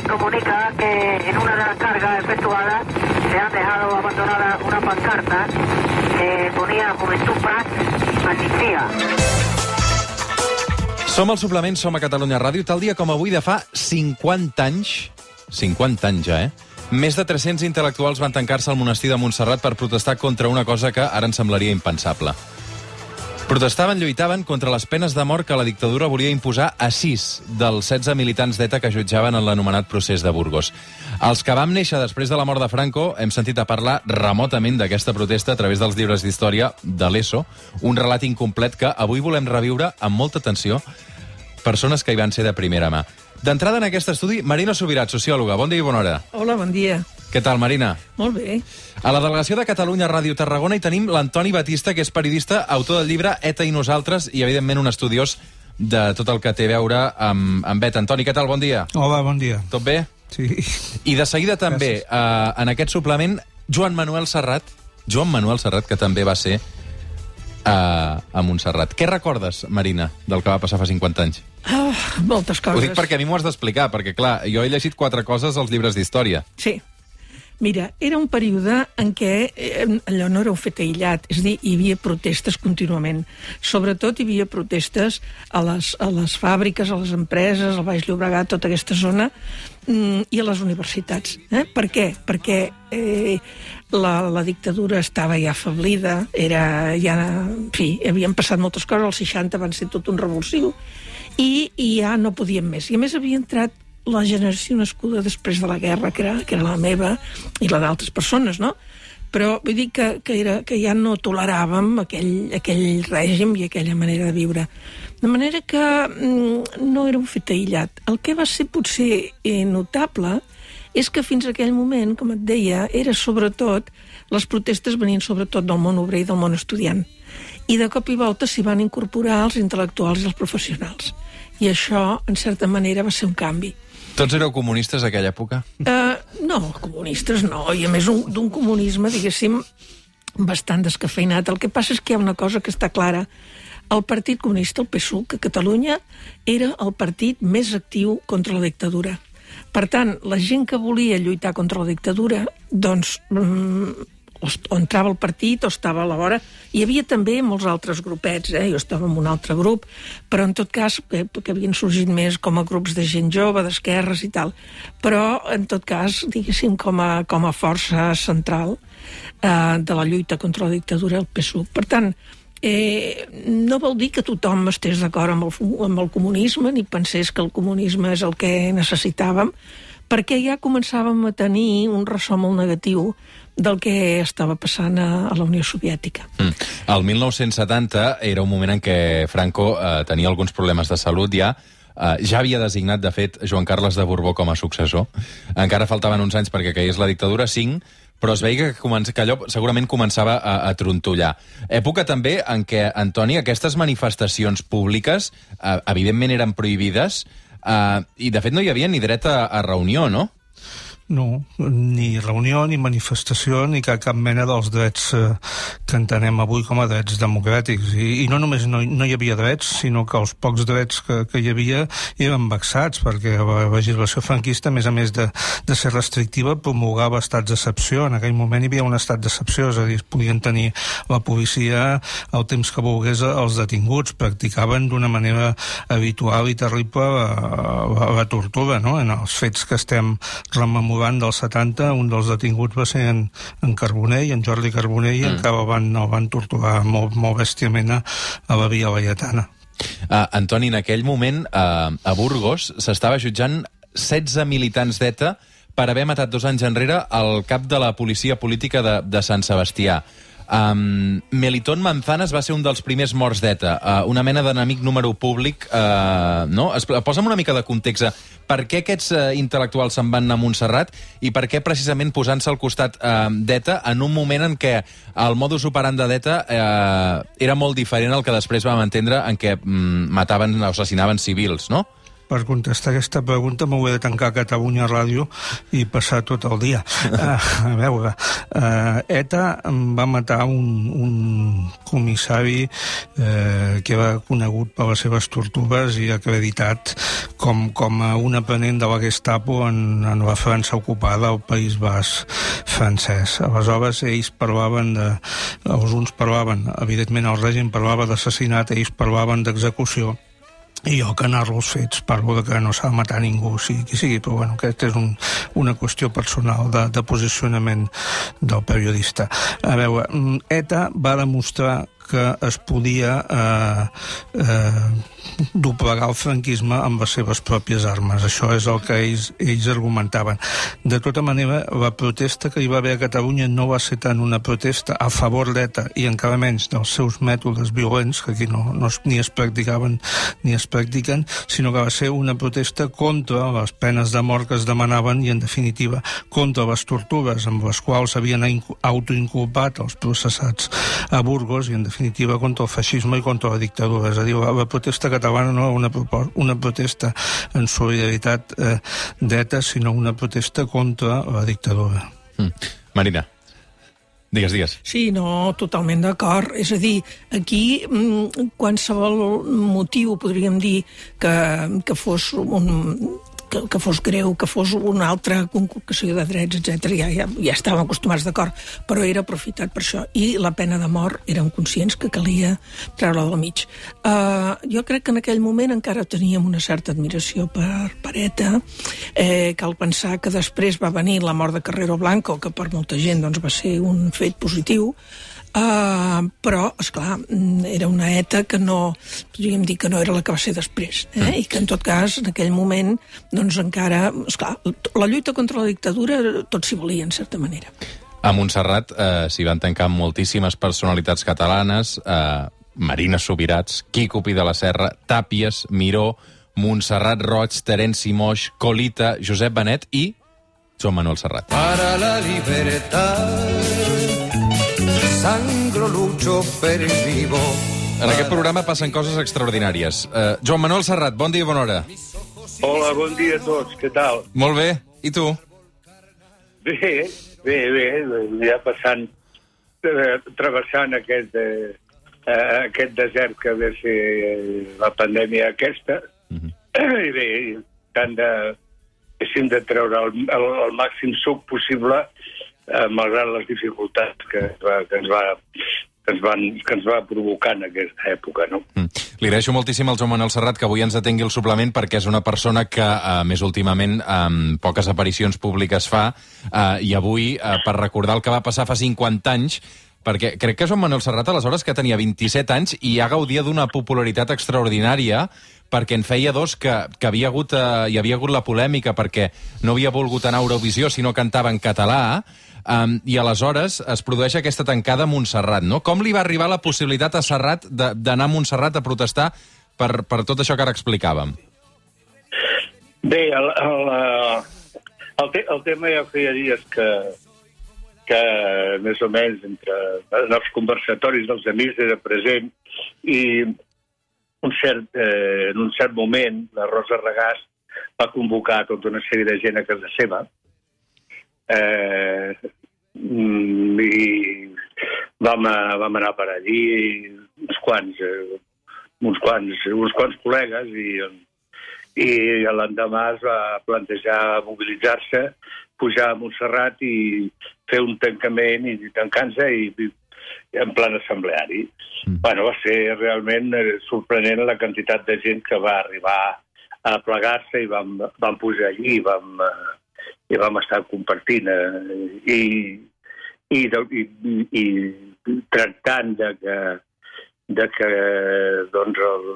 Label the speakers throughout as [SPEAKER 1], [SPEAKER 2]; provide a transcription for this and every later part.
[SPEAKER 1] comunica que en una de las cargas efectuadas se han dejado abandonada una pancarta que ponía Juventud Prat amnistía.
[SPEAKER 2] Som al suplement, som a Catalunya Ràdio, tal dia com avui de fa 50 anys, 50 anys ja, eh? Més de 300 intel·lectuals van tancar-se al monestir de Montserrat per protestar contra una cosa que ara ens semblaria impensable. Protestaven, lluitaven contra les penes de mort que la dictadura volia imposar a sis dels 16 militants d'ETA que jutjaven en l'anomenat procés de Burgos. Els que vam néixer després de la mort de Franco hem sentit a parlar remotament d'aquesta protesta a través dels llibres d'història de l'ESO, un relat incomplet que avui volem reviure amb molta atenció persones que hi van ser de primera mà. D'entrada en aquest estudi, Marina Subirat, sociòloga. Bon dia i bona hora.
[SPEAKER 3] Hola, bon dia.
[SPEAKER 2] Què tal, Marina?
[SPEAKER 3] Molt bé.
[SPEAKER 2] A la delegació de Catalunya Ràdio Tarragona hi tenim l'Antoni Batista, que és periodista, autor del llibre ETA i nosaltres, i evidentment un estudiós de tot el que té a veure amb, amb ETA. Antoni, què tal? Bon dia.
[SPEAKER 4] Hola, bon dia.
[SPEAKER 2] Tot bé?
[SPEAKER 4] Sí.
[SPEAKER 2] I de seguida també, eh, en aquest suplement, Joan Manuel Serrat, Joan Manuel Serrat, que també va ser eh, a Montserrat. Què recordes, Marina, del que va passar fa 50 anys?
[SPEAKER 3] Ah, moltes
[SPEAKER 2] Ho
[SPEAKER 3] coses.
[SPEAKER 2] dic perquè a mi m'ho has d'explicar, perquè, clar, jo he llegit quatre coses als llibres d'història.
[SPEAKER 3] Sí. Mira, era un període en què allò no era un fet aïllat, és a dir, hi havia protestes contínuament. Sobretot hi havia protestes a les, a les fàbriques, a les empreses, al Baix Llobregat, tota aquesta zona, mm, i a les universitats. Eh? Per què? Perquè eh, la, la dictadura estava ja afablida, era ja, en fi, havien passat moltes coses, els 60 van ser tot un revulsiu, i, i ja no podien més. I a més havia entrat la generació nascuda després de la guerra, que era, que era la meva i la d'altres persones, no? Però vull dir que, que, era, que ja no toleràvem aquell, aquell règim i aquella manera de viure. De manera que mm, no era un fet aïllat. El que va ser potser eh, notable és que fins a aquell moment, com et deia, era sobretot, les protestes venien sobretot del món obrer i del món estudiant. I de cop i volta s'hi van incorporar els intel·lectuals i els professionals. I això, en certa manera, va ser un canvi.
[SPEAKER 2] Tots éreu comunistes a aquella època?
[SPEAKER 3] Uh, no, comunistes no, i a més un- d'un comunisme, diguéssim, bastant descafeinat. El que passa és que hi ha una cosa que està clara. El Partit Comunista, el PSUC, a Catalunya, era el partit més actiu contra la dictadura. Per tant, la gent que volia lluitar contra la dictadura, doncs, mm, o entrava al partit o estava a la vora. Hi havia també molts altres grupets, eh? jo estava en un altre grup, però en tot cas que, que havien sorgit més com a grups de gent jove, d'esquerres i tal. Però, en tot cas, diguéssim, com a, com a força central eh, de la lluita contra la dictadura, el PSUC. Per tant, eh, no vol dir que tothom estés d'acord amb, el, amb el comunisme ni pensés que el comunisme és el que necessitàvem, perquè ja començàvem a tenir un ressò molt negatiu del que estava passant a, a la Unió Soviètica.
[SPEAKER 2] Mm. El 1970 era un moment en què Franco eh, tenia alguns problemes de salut ja, Uh, ja havia designat, de fet, Joan Carles de Borbó com a successor. Encara faltaven uns anys perquè caigués la dictadura, cinc, però es veia que, comença, que allò segurament començava a, a trontollar. Època també en què, Antoni, aquestes manifestacions públiques uh, evidentment eren prohibides uh, i, de fet, no hi havia ni dret a, a reunió, no?
[SPEAKER 4] No, ni reunió, ni manifestació, ni cap, cap mena dels drets eh, que entenem avui com a drets democràtics. I, i no només no, no hi havia drets, sinó que els pocs drets que, que hi havia eren vexats, perquè la legislació franquista, a més a més de, de ser restrictiva, promulgava estats d'excepció. En aquell moment hi havia un estat d'excepció, és a dir, podien tenir la policia el temps que volgués els detinguts, practicaven d'una manera habitual i terrible la, la, la tortura, no? En els fets que estem rememorant dels 70, un dels detinguts va ser en, en Carbonell, en Jordi Carbonell, mm. encara el van, el van torturar molt, molt bèstiament a, a la Via Laietana.
[SPEAKER 2] Uh, Antoni, en aquell moment, uh, a Burgos, s'estava jutjant 16 militants d'ETA per haver matat dos anys enrere el cap de la policia política de, de Sant Sebastià. Um, Melitón Manzanas va ser un dels primers morts d'ETA, uh, una mena d'enemic número públic. Uh, no? Es, posa'm una mica de context. Per què aquests uh, intel·lectuals se'n van a Montserrat i per què precisament posant-se al costat uh, d'ETA en un moment en què el modus operandi d'ETA uh, era molt diferent al que després vam entendre en què um, mataven o assassinaven civils, no?
[SPEAKER 4] Per contestar aquesta pregunta m'ho he de tancar a Catalunya Ràdio i passar tot el dia. Uh, a veure, uh, ETA va matar un, un comissari eh, que era conegut per les seves tortures i acreditat com, com a un aprenent de la Gestapo en, en la França ocupada al País Bas francès. Aleshores, ells parlaven de... Alguns parlaven, evidentment el règim parlava d'assassinat, ells parlaven d'execució, i jo que narro els fets parlo de que no s'ha de matar ningú, sigui qui sigui, però bueno, aquesta és un, una qüestió personal de, de posicionament del periodista. A veure, ETA va demostrar que es podia eh, eh, doblegar el franquisme amb les seves pròpies armes. Això és el que ells, ells argumentaven. De tota manera, la protesta que hi va haver a Catalunya no va ser tant una protesta a favor d'ETA i encara menys dels seus mètodes violents, que aquí no, no es, ni es practicaven ni es practiquen, sinó que va ser una protesta contra les penes de mort que es demanaven i, en definitiva, contra les tortures amb les quals havien autoinculpat els processats a Burgos i, en definitiva, contra el feixisme i contra la dictadura. És a dir, la, la protesta catalana no una, una protesta en solidaritat eh, d'ETA, sinó una protesta contra la dictadura.
[SPEAKER 2] Mm. Marina. Digues, digues.
[SPEAKER 3] Sí, no, totalment d'acord. És a dir, aquí mm, qualsevol motiu, podríem dir, que, que fos un, que, que fos greu, que fos una altra conculcació de drets, etc. Ja, ja, ja estàvem acostumats d'acord, però era aprofitat per això. I la pena de mort érem conscients que calia treure-la del mig. Uh, jo crec que en aquell moment encara teníem una certa admiració per, per ETA. Eh, cal pensar que després va venir la mort de Carrero Blanco, que per molta gent doncs, va ser un fet positiu, Uh, però, és clar, mm, era una ETA que no, podríem dir que no era la que va ser després, eh? Mm. i que en tot cas, en aquell moment, doncs encara, esclar, la lluita contra la dictadura tot s'hi volia, en certa manera.
[SPEAKER 2] A Montserrat eh, s'hi van tancar moltíssimes personalitats catalanes, eh, Marina Subirats, Quico Pi de la Serra, Tàpies, Miró, Montserrat Roig, Terenci Moix, Colita, Josep Benet i Joan Manuel Serrat.
[SPEAKER 5] Para la libertad sangro lucho per vivo.
[SPEAKER 2] En aquest programa passen coses extraordinàries. Uh, Joan Manuel Serrat, bon dia i bona hora.
[SPEAKER 6] Hola, bon dia a tots, què tal?
[SPEAKER 2] Molt bé, i tu?
[SPEAKER 6] Bé, bé, bé, ja passant, eh, travessant aquest, eh, aquest desert que ve ser la pandèmia aquesta, uh -huh. i bé, tant de, de treure el, el, el màxim suc possible eh, malgrat les dificultats que, que, ens va, que, ens van, que ens va provocar en aquesta època. No? Mm.
[SPEAKER 2] Li agraeixo moltíssim al Joan Manuel Serrat que avui ens atengui el suplement perquè és una persona que eh, més últimament eh, poques aparicions públiques fa eh, i avui, eh, per recordar el que va passar fa 50 anys, perquè crec que Joan Manuel Serrat aleshores que tenia 27 anys i ja gaudia d'una popularitat extraordinària perquè en feia dos que, que havia hagut, eh, hi havia hagut la polèmica perquè no havia volgut anar a Eurovisió si no cantava en català Um, I aleshores es produeix aquesta tancada a Montserrat, no? Com li va arribar la possibilitat a Serrat d'anar a Montserrat a protestar per, per tot això que ara explicàvem?
[SPEAKER 6] Bé, el, el, eh, el, te, el tema ja feia dies que, que més o menys entre en els conversatoris dels amics era present i un cert, eh, en un cert moment la Rosa Regàs va convocar tota una sèrie de gent a casa seva eh, mm, i vam, vam anar per allí uns quants, eh, uns quants, uns quants col·legues i, i l'endemà es va plantejar mobilitzar-se, pujar a Montserrat i fer un tancament i tancant-se i, i en plan assembleari. Mm. Bueno, va ser realment eh, sorprenent la quantitat de gent que va arribar a plegar-se i vam, vam pujar allí i vam, eh, i vam estar compartint eh, i, i, i, i tractant de que, de que doncs, el,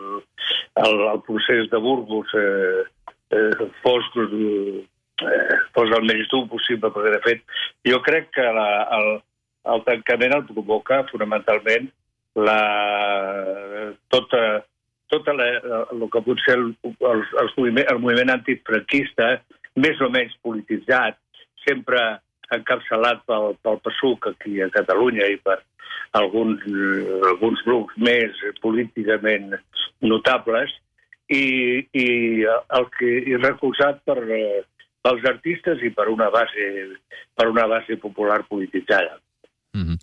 [SPEAKER 6] el, el procés de Burgos eh, eh, fos, eh, fos el menys dur possible, perquè de fet jo crec que la, el, el tancament el provoca fonamentalment la, tota, tota la, el que pot ser el, el, el, moviment, el moviment antifranquista més o menys polititzat, sempre encapçalat pel, pel PSUC aquí a Catalunya i per alguns, alguns grups més políticament notables, i, i el que i recolzat per pels artistes i per una base per una base popular polititzada.
[SPEAKER 2] Mm -hmm.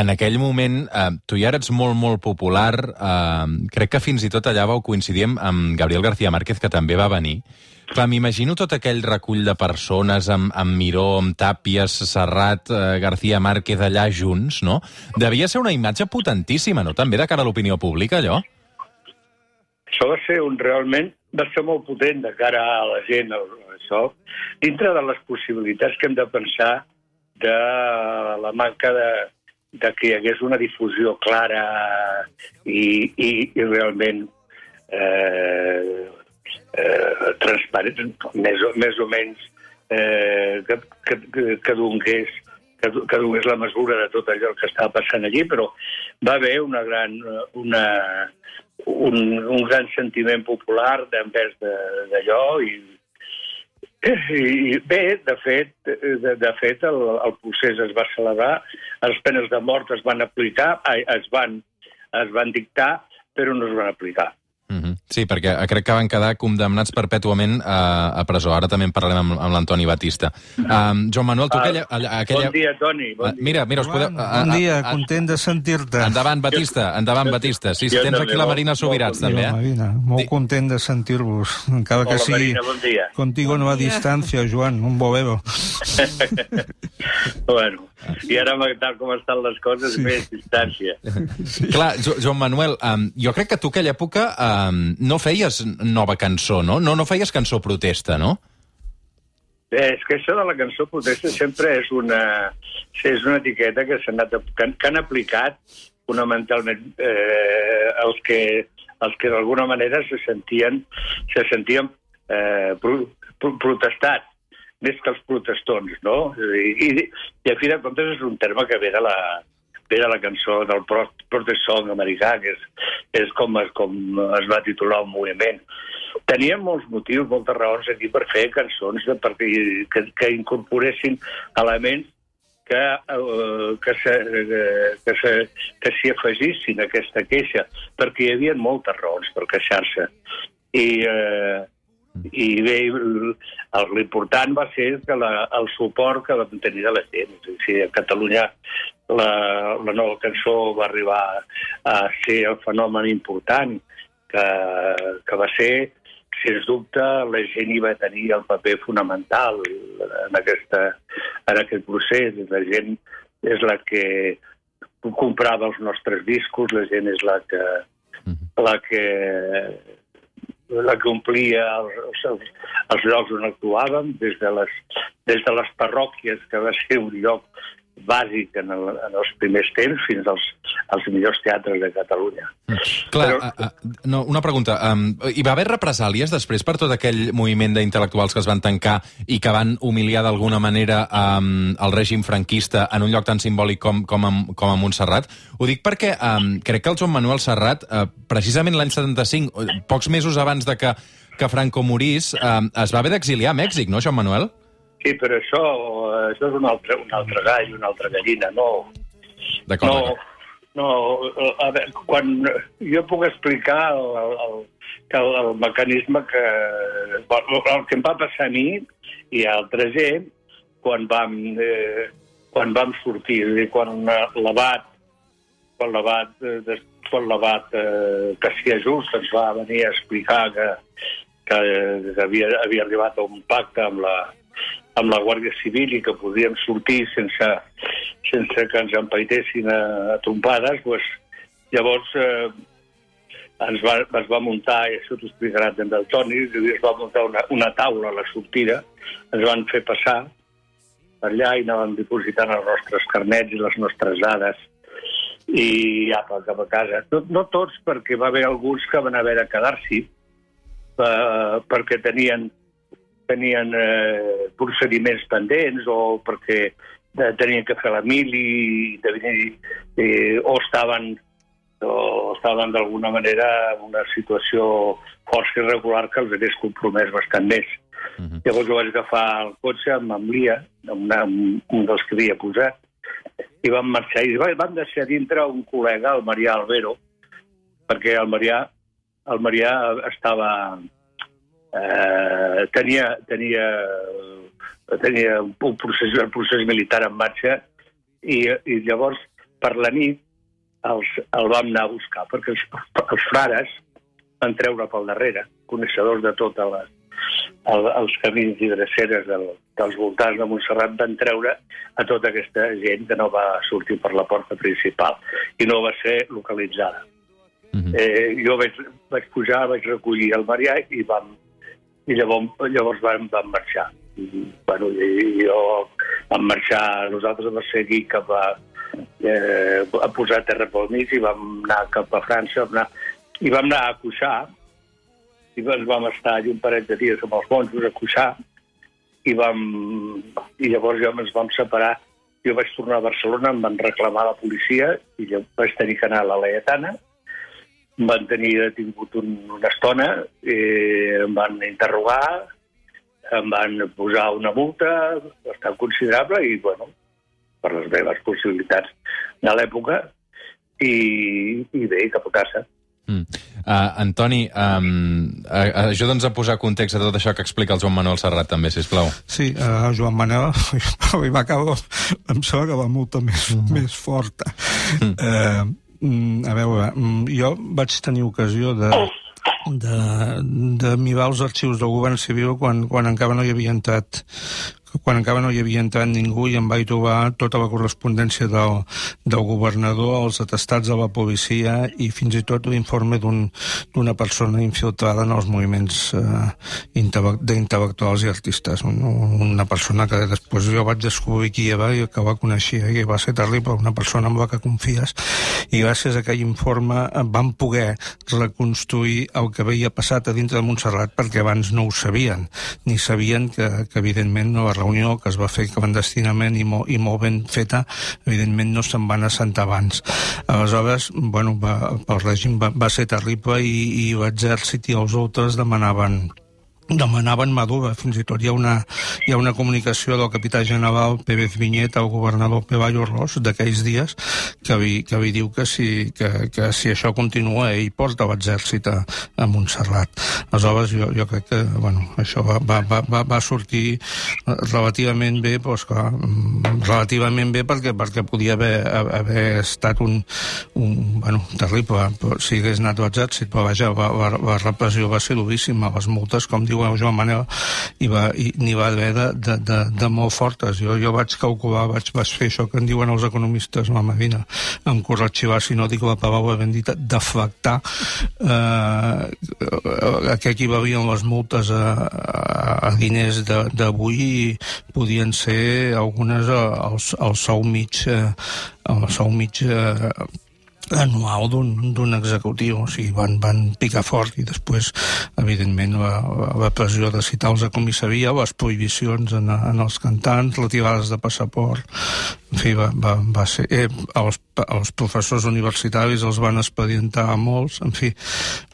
[SPEAKER 2] En aquell moment, eh, tu ja eres molt, molt popular. Eh, crec que fins i tot allà vau coincidir amb Gabriel García Márquez, que també va venir. Clar, m'imagino tot aquell recull de persones amb, amb Miró, amb Tàpies, Serrat, eh, García Márquez allà junts, no? Devia ser una imatge potentíssima, no? També de cara a l'opinió pública, allò?
[SPEAKER 6] Això va ser un realment... Va ser molt potent de cara a la gent, això, dintre de les possibilitats que hem de pensar de la manca de, de que hi hagués una difusió clara i, i, i realment eh, eh, transparent, més o, més o menys eh, que, que, que donés que, que donés la mesura de tot allò que estava passant allí, però va haver una gran, una, un, un gran sentiment popular envers d'allò i, i bé, de fet, de, de fet el, el procés es va celebrar, les penes de mort es van aplicar, es van, es van dictar, però no es van aplicar.
[SPEAKER 2] Sí, perquè crec que van quedar condemnats perpètuament a, a presó. Ara també en parlarem amb, amb l'Antoni Batista. Um, Joan Manuel, tu
[SPEAKER 6] Ah,
[SPEAKER 2] aquella... aquella...
[SPEAKER 6] Bon dia, Toni. Bon
[SPEAKER 2] Ah,
[SPEAKER 6] dia.
[SPEAKER 2] Mira, mira, us podeu...
[SPEAKER 4] Bon dia, content de sentir-te.
[SPEAKER 2] Endavant, Batista, endavant, Batista. Sí, sí, tens aquí la Marina
[SPEAKER 6] molt
[SPEAKER 2] Subirats,
[SPEAKER 6] bon
[SPEAKER 2] també, eh?
[SPEAKER 4] Marina, molt content de sentir-vos, encara que sigui
[SPEAKER 6] Marina, bon dia.
[SPEAKER 4] contigo no a distància, Joan, un bolero.
[SPEAKER 6] Bueno, i ara, tal com estan les coses, sí. més distància.
[SPEAKER 2] Clar, jo, Joan Manuel, um, jo crec que tu aquella època um, no feies nova cançó, no? No, no feies cançó protesta, no?
[SPEAKER 6] Bé, és que això de la cançó protesta sempre és una, és una etiqueta que, anat, que, que han aplicat fonamentalment eh, els que, els que d'alguna manera se sentien, se sentien eh, pro, pro, protestats més que els protestons, no? I, i, i a fi de comptes és un terme que ve de la, de la cançó del pro- protest song americà, que és, és com, es, com es va titular un moviment. Teníem molts motius, moltes raons aquí per fer cançons de, perquè, que, que incorporessin elements que, eh, que, se, que, se, que s'hi afegissin a aquesta queixa, perquè hi havia moltes raons per queixar-se. I, eh, i bé, el- l'important va ser que la, el suport que vam tenir de la gent. A dir, a Catalunya la, la nova cançó va arribar a ser el fenomen important que, que va ser, sens dubte, la gent hi va tenir el paper fonamental en, aquesta, en aquest procés. La gent és la que comprava els nostres discos, la gent és la que, la que la que omplia els, els, els llocs on actuàvem, des de, les, des de les parròquies, que va ser un lloc bàsic en, el, en els primers temps, fins als, als millors teatres de Catalunya.
[SPEAKER 2] Clar, Però- uh, uh, no, una pregunta. Um, hi va haver represàlies després per tot aquell moviment d'intel·lectuals que es van tancar i que van humiliar d'alguna manera um, el règim franquista en un lloc tan simbòlic com, com, a, com a Montserrat? Ho dic perquè um, crec que el Joan Manuel Serrat, uh, precisament l'any 75, eh, pocs mesos abans de que, que Franco morís, um, es va haver d'exiliar a Mèxic, no, Joan Manuel?
[SPEAKER 6] Sí, però això, això és un altre, un altre gall, una altra gallina, no...
[SPEAKER 2] D'acord,
[SPEAKER 6] No, no, a veure, quan jo puc explicar el, el, el, el, mecanisme que... El que em va passar a mi i a altra gent quan vam, eh, quan vam sortir, és a dir, quan eh, l'abat quan l'abat eh, quan l'abat eh, Cassià Just ens va venir a explicar que, que, que havia, havia arribat a un pacte amb la, amb la Guàrdia Civil i que podíem sortir sense, sense que ens empaitessin a, a trompades, doncs, llavors eh, ens va, es va muntar, i això t'ho explicarà també el Toni, es va muntar una, una taula a la sortida, ens van fer passar per allà i anàvem dipositant els nostres carnets i les nostres dades i apa, cap a casa. No, no tots, perquè va haver alguns que van haver de quedar-s'hi eh, perquè tenien tenien eh, procediments pendents o perquè eh, tenien que fer la mili eh, o estaven o estaven d'alguna manera en una situació força irregular que els hagués compromès bastant més. Uh -huh. Llavors jo vaig agafar el cotxe amb en Lia, amb una, amb un dels que havia posat, i vam marxar. I va- vam deixar dintre un col·lega, el Marià Albero, perquè el Marià el Marià estava... Eh, tenia, tenia, tenia un procés, un procés militar en marxa i, i llavors per la nit els, el vam anar a buscar perquè els, els frares van treure pel darrere, coneixedors de totes les, el, els camins i dreceres del, dels voltants de Montserrat van treure a tota aquesta gent que no va sortir per la porta principal i no va ser localitzada. Mm -hmm. eh, jo vaig, vaig pujar, vaig recollir el Marià i vam i llavors, llavors vam, vam marxar. Bueno, i jo vam marxar, nosaltres vam seguir cap a, eh, a posar terra pel mig i vam anar cap a França, vam anar, i vam anar a Cuixà, i ens vam estar allà un parell de dies amb els monjos a Cuixà, i, vam, i llavors ja ens vam separar. Jo vaig tornar a Barcelona, em van reclamar la policia, i jo vaig tenir que anar a la Laietana, em van tenir detingut un, una estona, eh, em van interrogar, em van posar una multa bastant considerable i, bueno, per les meves possibilitats de l'època, i, i bé, cap a casa.
[SPEAKER 2] Mm. Uh, Antoni, um, uh, ajuda'ns a posar context a tot això que explica el Joan Manuel Serrat, també, si plau.
[SPEAKER 4] Sí, uh, Joan Manuel, però i m'acabo, em sembla que va molta més, mm. més forta. Mm. Uh, a veure, mm, jo vaig tenir ocasió de, de, de mirar els arxius del govern civil quan, quan encara no hi havia entrat quan encara no hi havia entrat ningú i em vaig trobar tota la correspondència del, del governador, els atestats de la policia i fins i tot l'informe d'una un, persona infiltrada en els moviments eh, d'intel·lectuals i artistes. Una persona que després jo vaig descobrir qui era i que va conèixer i va ser terrible, una persona amb la que confies i gràcies a aquell informe van poder reconstruir el que havia passat a dintre de Montserrat perquè abans no ho sabien, ni sabien que, que evidentment no reunió que es va fer clandestinament i molt, i molt ben feta, evidentment no se'n van assentar abans. Aleshores, bueno, va, el règim va, va ser terrible i, i l'exèrcit i els altres demanaven demanaven Madura, fins i tot hi ha una, hi ha una comunicació del capità general Pérez Vinyet al governador Pevallo Ros d'aquells dies que vi, que vi diu que si, que, que si això continua ell porta l'exèrcit a, a Montserrat. Aleshores jo, jo crec que bueno, això va, va, va, va sortir relativament bé, doncs clar, mm, relativament bé perquè, perquè podia haver, haver estat un, un bueno, terrible si hagués anat l'exèrcit, però vaja, la, la, la repressió va ser duríssima, les multes, com diu el Joan Manel, i va, i n'hi va haver de, de, de, de molt fortes. Jo, jo vaig calcular, vaig, vaig fer això que en diuen els economistes, la Medina, em corregirà si no dic la paraula ben dita, deflactar eh, a què equivalien les multes a, a, a diners d'avui podien ser algunes al, sou mig eh, al sou mig eh, anual d'un executiu, o sigui, van, van picar fort i després, evidentment, la, la pressió de citar els a comissaria, les prohibicions en, en els cantants, retirades de passaport, en fi, va, va, va ser... Eh, els, els professors universitaris els van expedientar a molts, en fi,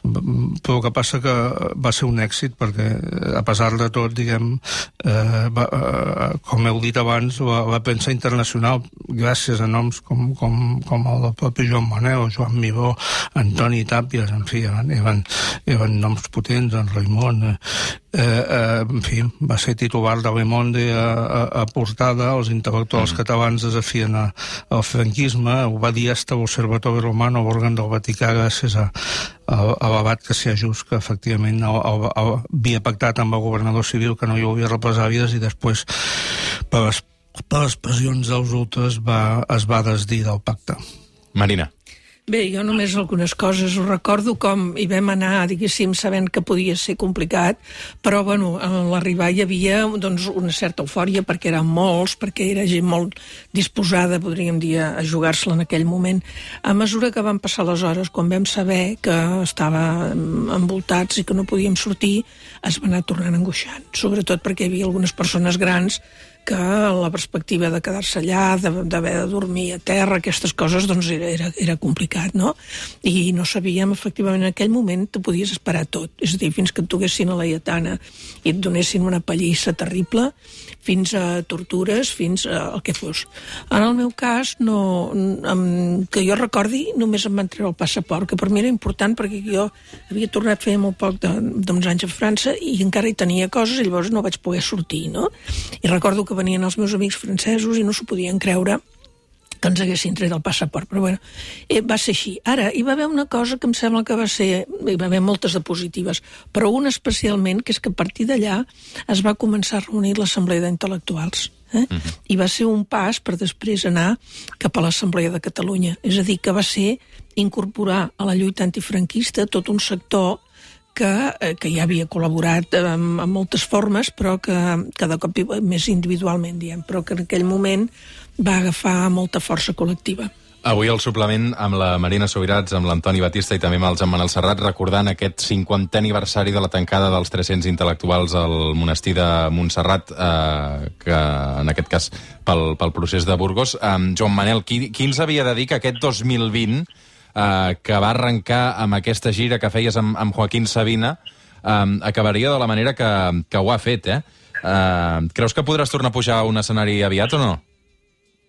[SPEAKER 4] però que passa que va ser un èxit perquè, a pesar de tot, diguem, eh, va, eh, com heu dit abans, la, la premsa internacional, gràcies a noms com, com, com el propi Joan Manel, Joan Mibó, Antoni Tàpies, en fi, eren, eren, eren noms potents, en Raimon, eh, eh, en fi, va ser titular de Le Monde a, a, a portada, els intel·lectuals mm. catalans desafien a, al franquisme, ho va dir hasta l'Observatori Romano, òrgan del Vaticà, gràcies a, a, a l'abat que s'hi just que efectivament el, el, el, havia pactat amb el governador civil que no hi hauria represàlies i després per les, per les pressions dels ultres va, es va desdir del pacte.
[SPEAKER 2] Marina.
[SPEAKER 3] Bé, jo només algunes coses. Ho recordo com hi vam anar, diguéssim, sabent que podia ser complicat, però, bueno, a l'arribar hi havia doncs, una certa eufòria perquè eren molts, perquè era gent molt disposada, podríem dir, a jugar-se en aquell moment. A mesura que van passar les hores, quan vam saber que estava envoltats i que no podíem sortir, es va anar tornant angoixant, sobretot perquè hi havia algunes persones grans que la perspectiva de quedar-se allà, d'haver de, de dormir a terra, aquestes coses, doncs era, era, era complicat complicat, no? I no sabíem, efectivament, en aquell moment te podies esperar tot. És a dir, fins que et duguessin a la lletana i et donessin una pallissa terrible, fins a tortures, fins a el que fos. En el meu cas, no, que jo recordi, només em van treure el passaport, que per mi era important perquè jo havia tornat feia molt poc d'uns anys a França i encara hi tenia coses i llavors no vaig poder sortir, no? I recordo que venien els meus amics francesos i no s'ho podien creure que ens haguessin tret el passaport, però bueno, eh, va ser així. Ara, hi va haver una cosa que em sembla que va ser, hi va haver moltes de positives, però una especialment, que és que a partir d'allà es va començar a reunir l'Assemblea d'Intel·lectuals. Eh? Uh -huh. I va ser un pas per després anar cap a l'Assemblea de Catalunya. És a dir, que va ser incorporar a la lluita antifranquista tot un sector que, eh, que ja havia col·laborat en, en moltes formes, però que cada cop més individualment, diem, però que en aquell moment va agafar molta força col·lectiva.
[SPEAKER 2] Avui el suplement amb la Marina Sobirats, amb l'Antoni Batista i també amb el Joan Manel Serrat, recordant aquest 50è aniversari de la tancada dels 300 intel·lectuals al monestir de Montserrat, eh, que en aquest cas pel, pel procés de Burgos. Eh, Joan Manel, qui, qui ens havia de dir que aquest 2020, eh, que va arrencar amb aquesta gira que feies amb, amb Joaquín Sabina, eh, acabaria de la manera que, que ho ha fet, eh? eh? Creus que podràs tornar a pujar a un escenari aviat o no?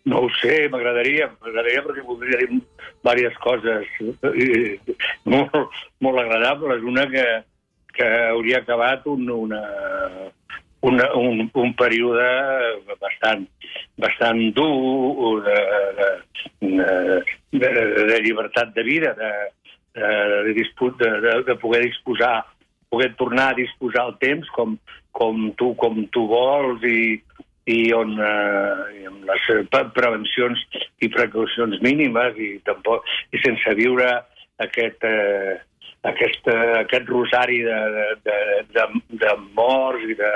[SPEAKER 6] No ho sé, m'agradaria, m'agradaria perquè voldria dir diverses coses eh, molt, molt agradables. Una que, que hauria acabat un, una, una, un, un període bastant, bastant dur de, de, de, de llibertat de vida, de, de, disput, de, de, de poder disposar poder tornar a disposar el temps com, com, tu, com tu vols i, i on eh, amb les prevencions i precaucions mínimes i tampoc i sense viure aquest, eh, aquest, eh, aquest rosari de, de, de, de morts i de,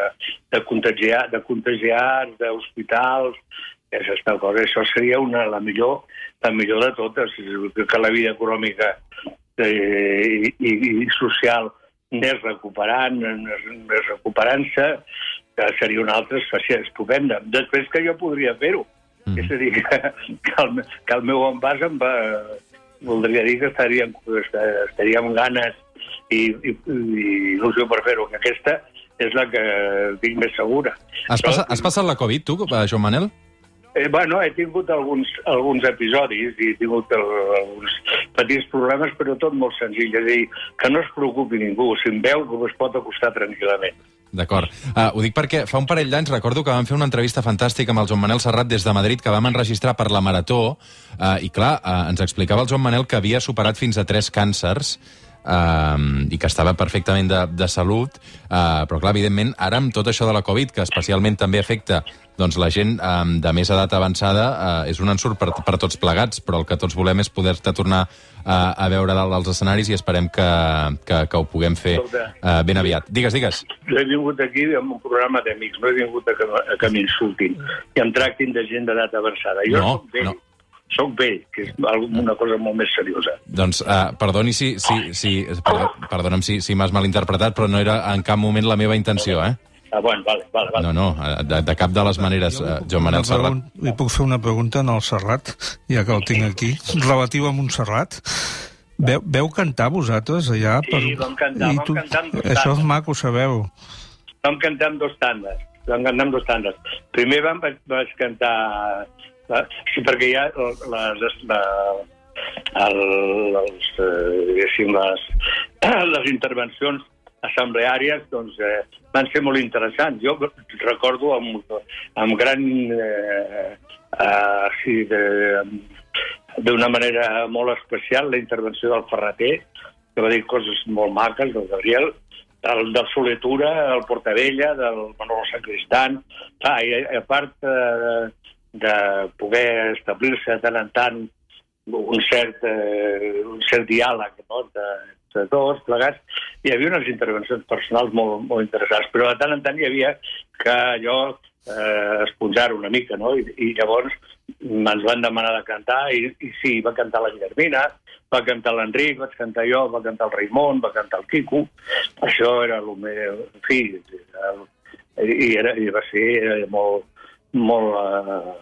[SPEAKER 6] de, contagiar, de contagiats, d'hospitals, aquesta cosa. Això seria una, la, millor, la millor de totes, que la vida econòmica eh, i, i, i social anés recuperant, anés recuperant-se, que seria una altra estació estupenda. Després que jo podria fer-ho. Mm. És a dir, que, que, el, que el meu envàs em va... Voldria dir que estaríem, estaríem ganes i, i, i il·lusió per fer-ho, que aquesta és la que tinc més segura.
[SPEAKER 2] Has, Però, has passat la Covid, tu, eh, Joan Manel?
[SPEAKER 6] Eh, bueno, he tingut alguns, alguns episodis i he tingut el, alguns petits problemes, però tot molt senzill. És a dir, que no es preocupi ningú. Si em veu, que es pot acostar tranquil·lament.
[SPEAKER 2] D'acord. Uh, ho dic perquè fa un parell d'anys recordo que vam fer una entrevista fantàstica amb el Joan Manel Serrat des de Madrid, que vam enregistrar per la Marató, uh, i clar, uh, ens explicava el Joan Manel que havia superat fins a tres càncers, Uh, i que estava perfectament de, de salut, uh, però clar, evidentment, ara amb tot això de la Covid, que especialment també afecta doncs, la gent um, de més edat avançada, uh, és un ensurt per, per tots plegats, però el que tots volem és poder-te tornar uh, a veure dalt dels escenaris i esperem que, que, que ho puguem fer uh, ben aviat. Digues, digues.
[SPEAKER 6] Jo he vingut aquí amb un programa d'amics, no he vingut a que, a que m'insultin i em tractin de gent d'edat avançada. Jo
[SPEAKER 2] No,
[SPEAKER 6] soc vell,
[SPEAKER 2] no.
[SPEAKER 6] Soc vell, que és una cosa molt més seriosa.
[SPEAKER 2] Doncs, uh, perdoni si, si, si, perdó, perdona'm si, si m'has malinterpretat, però no era en cap moment la meva intenció, eh?
[SPEAKER 6] Ah, bueno, vale, vale, vale.
[SPEAKER 2] No, no, eh, de, de cap de les maneres, uh, Joan Manel Serrat.
[SPEAKER 4] Li puc fer una pregunta al Serrat, ja que el tinc aquí, relatiu a Montserrat. Veu, veu cantar vosaltres allà?
[SPEAKER 6] Sí, vam cantar,
[SPEAKER 4] I
[SPEAKER 6] vam cantar amb dos
[SPEAKER 4] Això és maco, sabeu.
[SPEAKER 6] Vam cantar amb dos tandes. Vam cantar amb dos tandes. Primer vam, vaig cantar... eh, Sí, perquè hi ha les, la, eh, diguéssim, les, les intervencions assembleàries doncs, eh, van ser molt interessants. Jo recordo amb, amb gran... Eh, eh, sí, de, d'una manera molt especial la intervenció del Ferreter, que va dir coses molt maques, del Gabriel, el del Soletura, el Portavella, del Manolo Sacristán. Ah, i, a part eh, de poder establir-se tant en tant un cert, eh, un cert diàleg no? de, de tots plegats, hi havia unes intervencions personals molt, molt interessants, però de tant en tant hi havia que allò eh, esponjar una mica, no? I, i llavors ens van demanar de cantar i, i sí, va cantar la Guillermina, va cantar l'Enric, vaig cantar jo, va cantar el Raimon, va cantar el Quico. Això era el meu... En fi, era, i, era, i va ser molt... molt eh,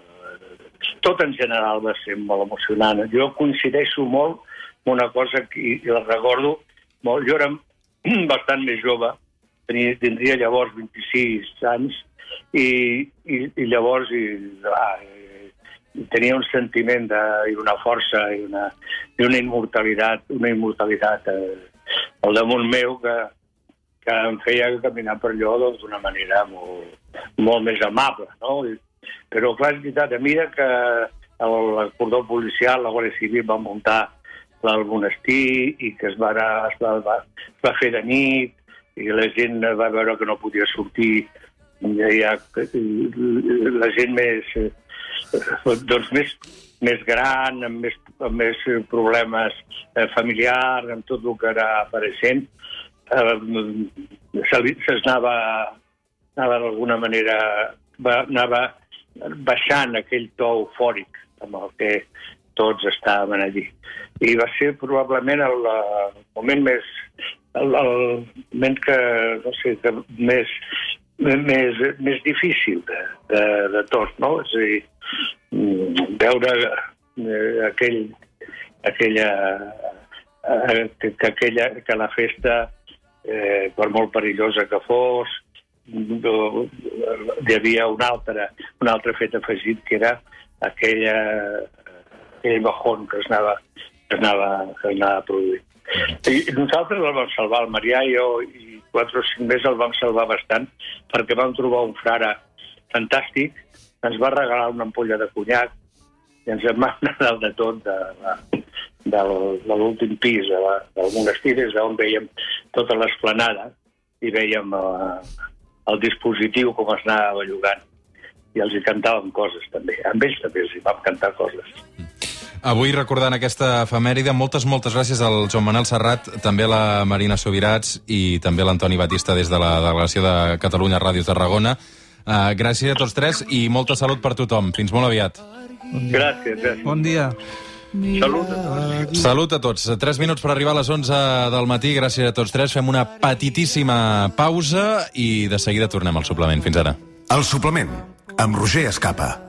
[SPEAKER 6] tot en general va ser molt emocionant. Jo coincideixo molt una cosa que la recordo molt. Jo era bastant més jove, tenia, tindria llavors 26 anys, i, i, i llavors i, clar, eh, tenia un sentiment de, i una força i una, i una immortalitat, una immortalitat eh, al damunt meu que, que em feia caminar per allò doncs, d'una manera molt, molt més amable. No? Però, clar, és veritat, a mesura que el, el cordó policial, la Guàrdia Civil va muntar al monestir i que es va, anar, es, va, va, es va fer de nit i la gent va veure que no podia sortir ha la gent més eh, doncs més, més gran, amb més, amb més problemes eh, familiars, amb tot el que era apareixent, eh, s'anava anava d'alguna manera va, anava baixant aquell to eufòric amb el que tots estàvem allí. I va ser probablement el, el moment més el, el moment que, no sé, que més, més, més difícil de, de, de tot, no? És a dir, mm, veure eh, aquell, aquella, eh, que, que, aquella, que la festa, eh, per molt perillosa que fos, hi havia un altre, un altre fet afegit que era aquella, aquell bajón que es anava, que es anava, que es anava produint. I nosaltres el vam salvar, el Marià i jo, i quatre o cinc més el vam salvar bastant, perquè vam trobar un frare fantàstic, ens va regalar una ampolla de conyac, i ens en va anar dalt de tot de, de, del, de l'últim pis de la, del monestir, des d'on veiem tota l'esplanada, i veiem el dispositiu com es anava bellugant i els hi cantàvem coses també. Amb ells també els hi vam cantar coses.
[SPEAKER 2] Avui, recordant aquesta efemèride, moltes, moltes gràcies al Joan Manel Serrat, també a la Marina Sobirats i també a l'Antoni Batista des de la delegació de Catalunya Ràdio Tarragona. Uh, gràcies a tots tres i molta salut per tothom. Fins molt aviat.
[SPEAKER 6] Gràcies, gràcies.
[SPEAKER 4] Bon dia.
[SPEAKER 6] Salut a tots.
[SPEAKER 2] Salut a tots. Tres minuts per arribar a les 11 del matí. Gràcies a tots tres. Fem una petitíssima pausa i de seguida tornem al suplement. Fins ara.
[SPEAKER 7] El suplement, amb Roger Escapa.